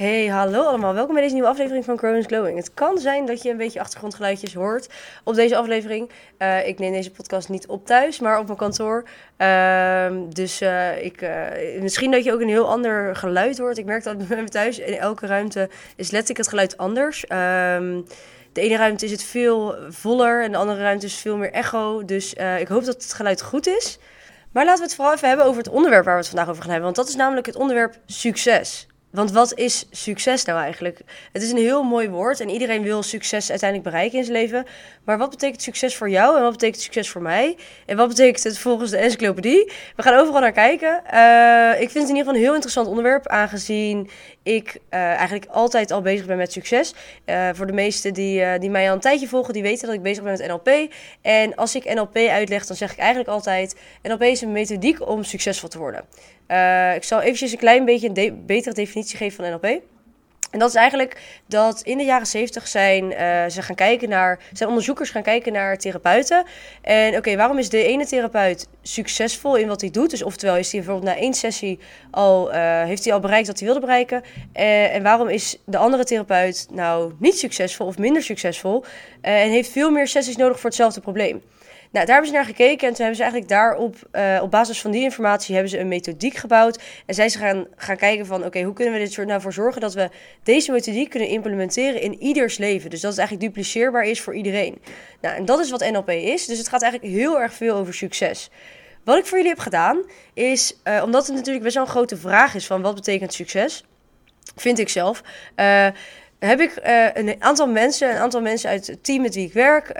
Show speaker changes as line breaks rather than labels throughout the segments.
Hey, hallo allemaal. Welkom bij deze nieuwe aflevering van Growing Glowing. Het kan zijn dat je een beetje achtergrondgeluidjes hoort op deze aflevering. Uh, ik neem deze podcast niet op thuis, maar op mijn kantoor. Uh, dus uh, ik, uh, misschien dat je ook een heel ander geluid hoort. Ik merk dat bij thuis in elke ruimte is letterlijk het geluid anders. Um, de ene ruimte is het veel voller en de andere ruimte is veel meer echo. Dus ik hoop dat het geluid goed is. Maar laten we het vooral even hebben over het onderwerp waar we het vandaag over gaan hebben. Want dat is namelijk het onderwerp succes. Want wat is succes nou eigenlijk? Het is een heel mooi woord en iedereen wil succes uiteindelijk bereiken in zijn leven. Maar wat betekent succes voor jou en wat betekent succes voor mij? En wat betekent het volgens de encyclopedie? We gaan overal naar kijken. Uh, ik vind het in ieder geval een heel interessant onderwerp, aangezien ik uh, eigenlijk altijd al bezig ben met succes. Uh, voor de meesten die, die mij al een tijdje volgen, die weten dat ik bezig ben met NLP. En als ik NLP uitleg, dan zeg ik eigenlijk altijd: NLP is een methodiek om succesvol te worden. Uh, ik zal eventjes een klein beetje een betere definitie geven van NLP. En dat is eigenlijk dat in de jaren 70 zijn uh, ze gaan kijken naar, zijn onderzoekers gaan kijken naar therapeuten. En oké, waarom is de ene therapeut succesvol in wat hij doet? Dus oftewel is hij bijvoorbeeld na één sessie al, uh, heeft hij al bereikt wat hij wilde bereiken. En waarom is de andere therapeut nou niet succesvol of minder succesvol? en heeft veel meer sessies nodig voor hetzelfde probleem? Nou, daar hebben ze naar gekeken en toen hebben ze eigenlijk daarop, uh, op basis van die informatie, hebben ze een methodiek gebouwd. En zijn ze gaan, gaan kijken van, oké, hoe kunnen we dit nou voor zorgen dat we deze methodiek kunnen implementeren in ieders leven. Dus dat het eigenlijk dupliceerbaar is voor iedereen. Nou, en dat is wat NLP is. Dus het gaat eigenlijk heel erg veel over succes. Wat ik voor jullie heb gedaan, is, uh, omdat het natuurlijk best wel een grote vraag is van wat betekent succes, vind ik zelf. Uh, heb ik uh, een aantal mensen, een aantal mensen uit het team met wie ik werk, uh,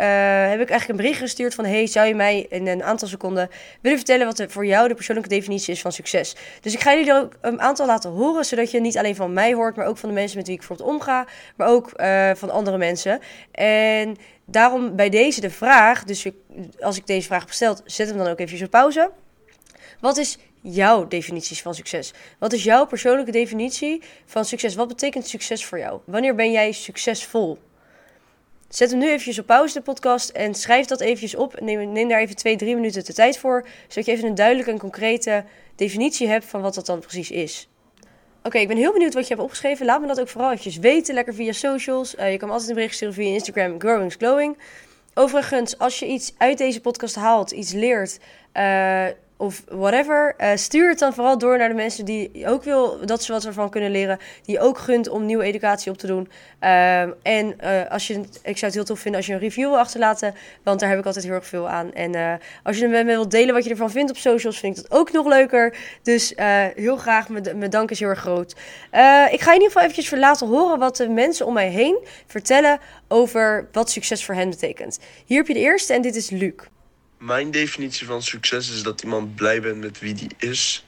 heb ik eigenlijk een bericht gestuurd van: Hey, zou je mij in een aantal seconden willen vertellen wat er voor jou de persoonlijke definitie is van succes? Dus ik ga jullie er ook een aantal laten horen, zodat je niet alleen van mij hoort, maar ook van de mensen met wie ik bijvoorbeeld omga, maar ook uh, van andere mensen. En daarom bij deze de vraag, dus als ik deze vraag bestel, zet hem dan ook even op pauze. Wat is jouw definities van succes? Wat is jouw persoonlijke definitie van succes? Wat betekent succes voor jou? Wanneer ben jij succesvol? Zet hem nu eventjes op pauze, de podcast, en schrijf dat eventjes op. Neem, neem daar even twee, drie minuten de tijd voor, zodat je even een duidelijke en concrete definitie hebt van wat dat dan precies is. Oké, ik ben heel benieuwd wat je hebt opgeschreven. Laat me dat ook vooral eventjes weten, lekker via socials. Uh, je kan me altijd een bericht sturen via Instagram, Growing's Glowing. Overigens, als je iets uit deze podcast haalt, iets leert... Uh, of whatever. Uh, stuur het dan vooral door naar de mensen die ook wil dat ze wat ervan kunnen leren. Die ook gunt om nieuwe educatie op te doen. Uh, en uh, als je, ik zou het heel tof vinden als je een review wil achterlaten. Want daar heb ik altijd heel erg veel aan. En eh, als je met me wilt delen wat je ervan vindt op socials, vind ik dat ook nog leuker. Dus heel graag, mijn dank is heel erg groot. ik ga in ieder geval eventjes laten horen wat de mensen om mij heen vertellen over wat succes voor hen betekent. Hier heb je de eerste en dit is Luc.
Mijn definitie van succes is dat iemand blij bent met wie die is.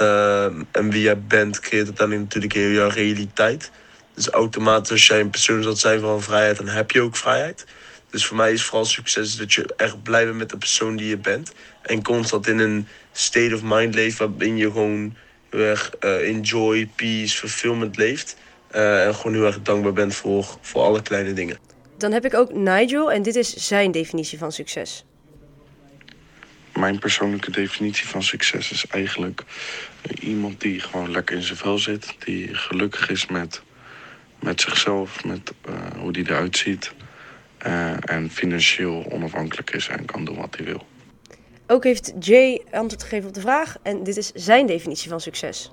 Uh, en wie jij bent, creëert dan natuurlijk heel jouw realiteit. Dus automatisch, als jij een persoon zult zijn van vrijheid, dan heb je ook vrijheid. Dus voor mij is vooral succes dat je echt blij bent met de persoon die je bent. En constant in een state of mind leeft waarin je gewoon heel erg uh, enjoy, peace, fulfillment leeft. Uh, en gewoon heel erg dankbaar bent voor, voor alle kleine dingen.
Dan heb ik ook Nigel en dit is zijn definitie van succes
mijn persoonlijke definitie van succes is eigenlijk iemand die gewoon lekker in zijn vel zit. Die gelukkig is met, met zichzelf, met uh, hoe die eruit ziet. Uh, en financieel onafhankelijk is en kan doen wat hij wil.
Ook heeft Jay antwoord gegeven op de vraag. En dit is zijn definitie van succes.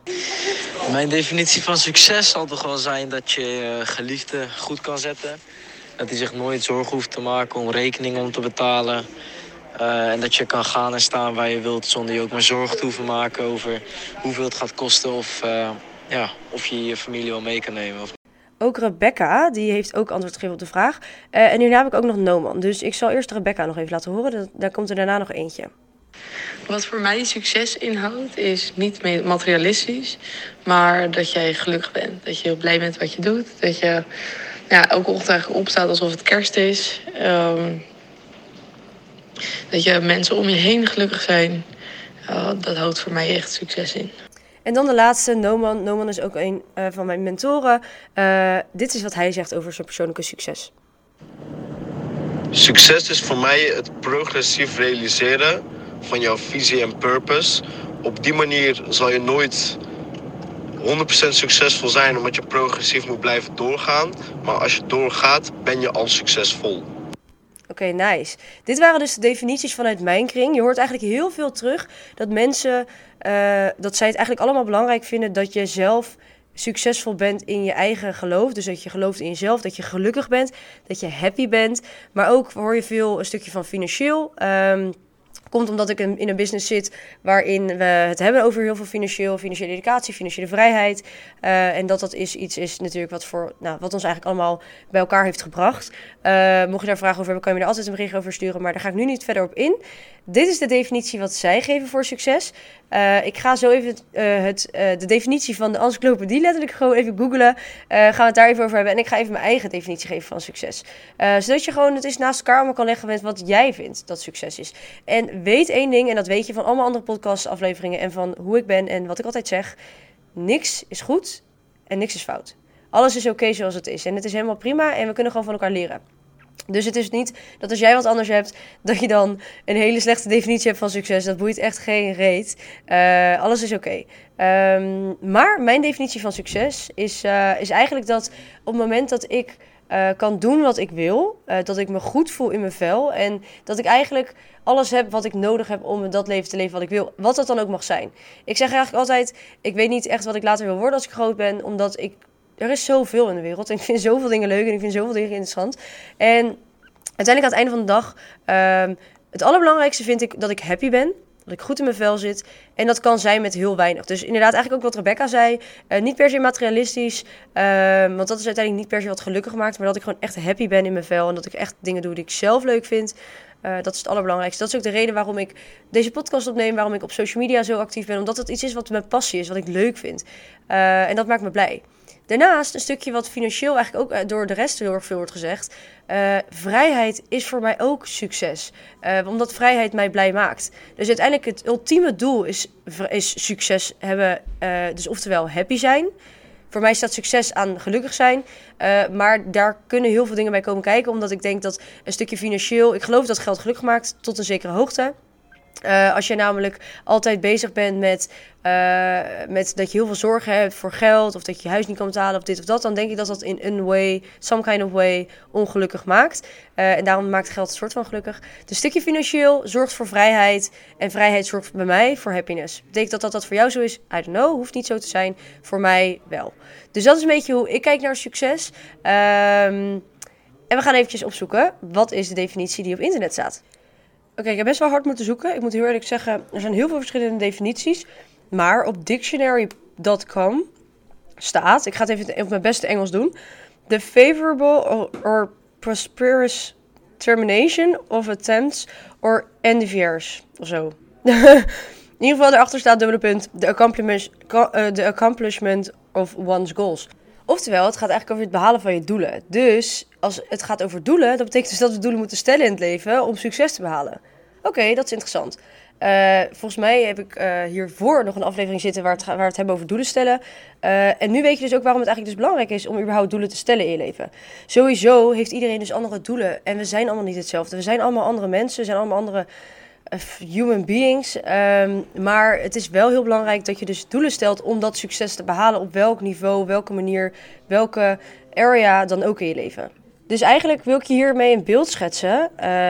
Mijn definitie van succes zal toch wel zijn dat je je geliefde goed kan zetten. Dat hij zich nooit zorgen hoeft te maken om rekeningen om te betalen. Uh, en dat je kan gaan en staan waar je wilt zonder je ook maar zorgen te hoeven maken over hoeveel het gaat kosten of, uh, ja, of je je familie wel mee kan nemen. Of...
Ook Rebecca, die heeft ook antwoord gegeven op de vraag. Uh, en hierna heb ik ook nog Noman. Dus ik zal eerst Rebecca nog even laten horen. Daar komt er daarna nog eentje.
Wat voor mij succes inhoudt, is niet materialistisch, maar dat jij gelukkig bent. Dat je heel blij bent wat je doet. Dat je ja, elke ochtend opstaat alsof het kerst is. Um, dat je mensen om je heen gelukkig zijn. Uh, dat houdt voor mij echt succes in.
En dan de laatste, Noman. Noman is ook een uh, van mijn mentoren. Uh, dit is wat hij zegt over zijn persoonlijke succes.
Succes is voor mij het progressief realiseren van jouw visie en purpose. Op die manier zal je nooit 100% succesvol zijn omdat je progressief moet blijven doorgaan. Maar als je doorgaat, ben je al succesvol.
Oké, nice. Dit waren dus de definities vanuit mijn kring. Je hoort eigenlijk heel veel terug dat mensen, uh, dat zij het eigenlijk allemaal belangrijk vinden dat je zelf succesvol bent in je eigen geloof. Dus dat je gelooft in jezelf, dat je gelukkig bent, dat je happy bent. Maar ook hoor je veel een stukje van financieel. Um, Komt omdat ik in een business zit waarin we het hebben over heel veel financieel, financiële educatie, financiële vrijheid. Uh, en dat dat is iets is natuurlijk wat, voor, nou, wat ons eigenlijk allemaal bij elkaar heeft gebracht. Uh, mocht je daar vragen over hebben, kan je me er altijd een bericht over sturen. Maar daar ga ik nu niet verder op in. Dit is de definitie wat zij geven voor succes. Uh, ik ga zo even het, de definitie van de encyclopedie letterlijk gewoon even googlen. gaan we het daar even over hebben. En ik ga even mijn eigen definitie geven van succes. zodat je gewoon het is naast elkaar allemaal kan leggen met wat jij vindt dat succes is. En weet één ding, en dat weet je van allemaal andere podcastafleveringen en van hoe ik ben en wat ik altijd zeg. Niks is goed en niks is fout. Alles is oké zoals het is. En het is helemaal prima en we kunnen gewoon van elkaar leren. Dus het is niet dat als jij wat anders hebt, dat je dan een hele slechte definitie hebt van succes. Dat boeit echt geen reet. Uh, alles is oké. Ehm, maar mijn definitie van succes is, uh, is eigenlijk dat op het moment dat ik uh, kan doen wat ik wil, dat ik me goed voel in mijn vel en dat ik eigenlijk alles heb wat ik nodig heb om dat leven te leven wat ik wil. Wat dat dan ook mag zijn. Ik zeg eigenlijk altijd, ik weet niet echt wat ik later wil worden als ik groot ben. Omdat ik, er is zoveel in de wereld. En ik vind zoveel dingen leuk en ik vind zoveel dingen interessant. En uiteindelijk aan het einde van de dag, um, het allerbelangrijkste vind ik dat ik happy ben. Dat ik goed in mijn vel zit. En dat kan zijn met heel weinig. Dus inderdaad, eigenlijk ook wat Rebecca zei. Uh, niet per se materialistisch. Uh, want dat is uiteindelijk niet per se wat gelukkig maakt. Maar dat ik gewoon echt happy ben in mijn vel. En dat ik echt dingen doe die ik zelf leuk vind. Uh, dat is het allerbelangrijkste. Dat is ook de reden waarom ik deze podcast opneem, waarom ik op social media zo actief ben. Omdat het iets is wat mijn passie is, wat ik leuk vind. Uh, en dat maakt me blij. Daarnaast een stukje wat financieel eigenlijk ook eh, door de rest heel erg veel wordt gezegd. Uh, vrijheid is voor mij ook succes. Uh, omdat vrijheid mij blij maakt. Dus uiteindelijk het ultieme doel is, is succes hebben. dus oftewel happy zijn. Voor mij staat succes aan gelukkig zijn. Maar daar kunnen heel veel dingen bij komen kijken. Omdat ik denk dat een stukje financieel. Ik geloof dat geld gelukkig maakt tot een zekere hoogte. Uh, als je namelijk altijd bezig bent met, uh, met dat je heel veel zorgen hebt voor geld, of dat je je huis niet kan betalen, of dit of dat, dan denk ik dat dat in een way, some kind of way, ongelukkig maakt. Uh, en daarom maakt geld een soort van gelukkig. Dus stukje financieel zorgt voor vrijheid, en vrijheid zorgt bij mij voor happiness. Betekent dat dat dat voor jou zo is? I don't know, hoeft niet zo te zijn. Voor mij wel. Dus dat is een beetje hoe ik kijk naar succes. Um, en we gaan eventjes opzoeken, wat is de definitie die op internet staat? Oké, ik heb best wel hard moeten zoeken. Ik moet heel eerlijk zeggen, er zijn heel veel verschillende definities. Maar op dictionary.com staat, ik ga het even op mijn beste Engels doen. The favorable or, prosperous termination of attempts or endeavors. Of zo. In ieder geval, erachter staat dubbele punt. The accomplishment, uh, the accomplishment of one's goals. Oftewel, het gaat eigenlijk over het behalen van je doelen. Dus als het gaat over doelen, dat betekent dus dat we doelen moeten stellen in het leven om succes te behalen. Oké, dat is interessant. Uh, volgens mij heb ik uh, hiervoor nog een aflevering zitten waar, het, waar het hebben over doelen stellen. Uh, en nu weet je dus ook waarom het eigenlijk dus belangrijk is om überhaupt doelen te stellen in je leven. Sowieso heeft iedereen dus andere doelen. En we zijn allemaal niet hetzelfde. We zijn allemaal andere mensen, we zijn allemaal andere human beings. Um, maar het is wel heel belangrijk dat je dus doelen stelt om dat succes te behalen. Op welk niveau, welke manier, welke area dan ook in je leven. Dus eigenlijk wil ik je hiermee een beeld schetsen. Uh,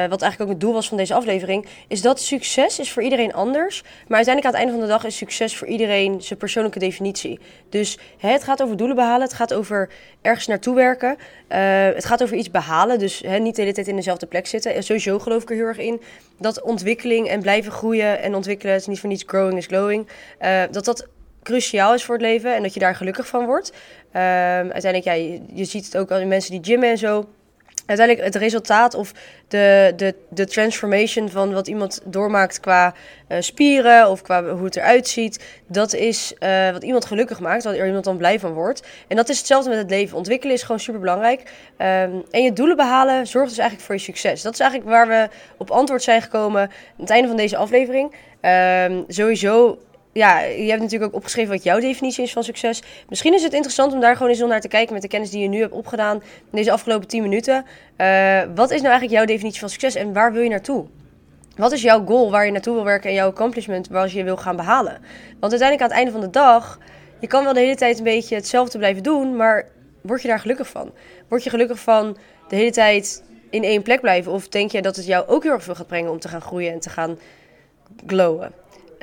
wat eigenlijk ook het doel was van deze aflevering. Is dat succes is voor iedereen anders. Maar uiteindelijk aan het einde van de dag is succes voor iedereen zijn persoonlijke definitie. Dus hè, het gaat over doelen behalen. Het gaat over ergens naartoe werken. Uh, het gaat over iets behalen. Dus hè, niet de hele tijd in dezelfde plek zitten. En sowieso geloof ik er heel erg in. Dat ontwikkeling en blijven groeien en ontwikkelen. Het is niet voor niets growing is glowing. Uh, dat dat cruciaal is voor het leven en dat je daar gelukkig van wordt. Um, uiteindelijk, ja, je, je, ziet het ook al in mensen die gymmen en zo. Uiteindelijk het resultaat of de, de, de transformation van wat iemand doormaakt qua uh, spieren of qua hoe het eruit ziet, dat is uh, wat iemand gelukkig maakt, waar iemand dan blij van wordt. En dat is hetzelfde met het leven. Ontwikkelen is gewoon super belangrijk. Um, en je doelen behalen zorgt dus eigenlijk voor je succes. Dat is eigenlijk waar we op antwoord zijn gekomen aan het einde van deze aflevering. Um, sowieso ja, je hebt natuurlijk ook opgeschreven wat jouw definitie is van succes. Misschien is het interessant om daar gewoon eens naar te kijken met de kennis die je nu hebt opgedaan in deze afgelopen 10 minuten. Uh, wat is nou eigenlijk jouw definitie van succes en waar wil je naartoe? Wat is jouw goal waar je naartoe wil werken en jouw accomplishment waar je wil gaan behalen? Want uiteindelijk aan het einde van de dag, je kan wel de hele tijd een beetje hetzelfde blijven doen, maar word je daar gelukkig van? Word je gelukkig van de hele tijd in één plek blijven? Of denk je dat het jou ook heel erg veel gaat brengen om te gaan groeien en te gaan glowen?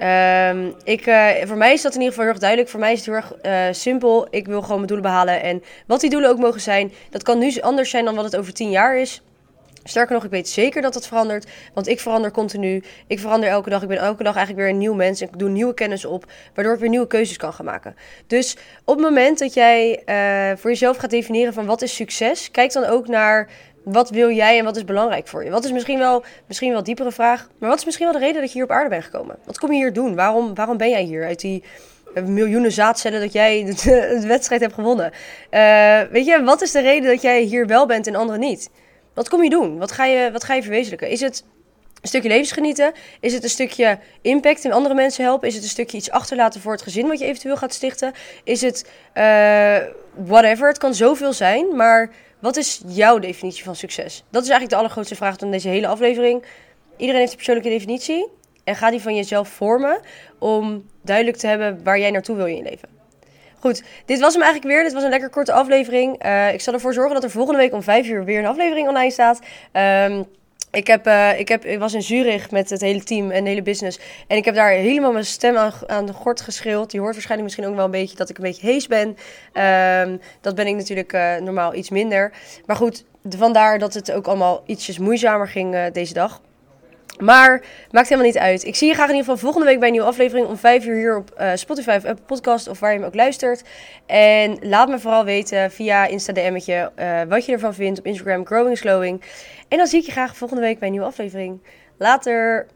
Um, ik, uh, voor mij is dat in ieder geval heel erg duidelijk. Voor mij is het heel erg uh, simpel. Ik wil gewoon mijn doelen behalen. En wat die doelen ook mogen zijn, dat kan nu anders zijn dan wat het over tien jaar is. Sterker nog, ik weet zeker dat het verandert. Want ik verander continu. Ik verander elke dag. Ik ben elke dag eigenlijk weer een nieuw mens. Ik doe nieuwe kennis op. Waardoor ik weer nieuwe keuzes kan gaan maken. Dus op het moment dat jij uh, voor jezelf gaat definiëren van wat is succes. Kijk dan ook naar wat wil jij en wat is belangrijk voor je? Wat is misschien wel, misschien wel diepere vraag. Maar wat is misschien wel de reden dat je hier op aarde bent gekomen? Wat kom je hier doen? Waarom, waarom ben jij hier? Uit die miljoenen zaadcellen dat jij de, wedstrijd hebt gewonnen. Uh, weet je, wat is de reden dat jij hier wel bent en anderen niet? Wat kom je doen? Wat ga je, wat ga je verwezenlijken? Is het een stukje levensgenieten? Is het een stukje impact in andere mensen helpen? Is het een stukje iets achterlaten voor het gezin wat je eventueel gaat stichten? Is het uh, whatever? Het kan zoveel zijn, maar wat is jouw definitie van succes? Dat is eigenlijk de allergrootste vraag van deze hele aflevering. Iedereen heeft een persoonlijke definitie. En ga die van jezelf vormen om duidelijk te hebben waar jij naartoe wil in je leven. Goed, dit was hem eigenlijk weer. Dit was een lekker korte aflevering. Uh, ik zal ervoor zorgen dat er volgende week om 5 uur weer een aflevering online staat. Um, ik, heb, uh, ik, heb, ik was in Zurich met het hele team en de hele business. En ik heb daar helemaal mijn stem aan, de gort geschreeuwd. Je hoort waarschijnlijk misschien ook wel een beetje dat ik een beetje hees ben. Um, dat ben ik natuurlijk uh, normaal iets minder. Maar goed, vandaar dat het ook allemaal ietsjes moeizamer ging uh, deze dag. Maar maakt helemaal niet uit. Ik zie je graag in ieder geval volgende week bij een nieuwe aflevering om 5 uur hier op uh, Spotify of Apple Podcast of waar je me ook luistert. En laat me vooral weten via Insta DM'tje uh, wat je ervan vindt op Instagram Growing is Glowing. En dan zie ik je graag volgende week bij een nieuwe aflevering. Later!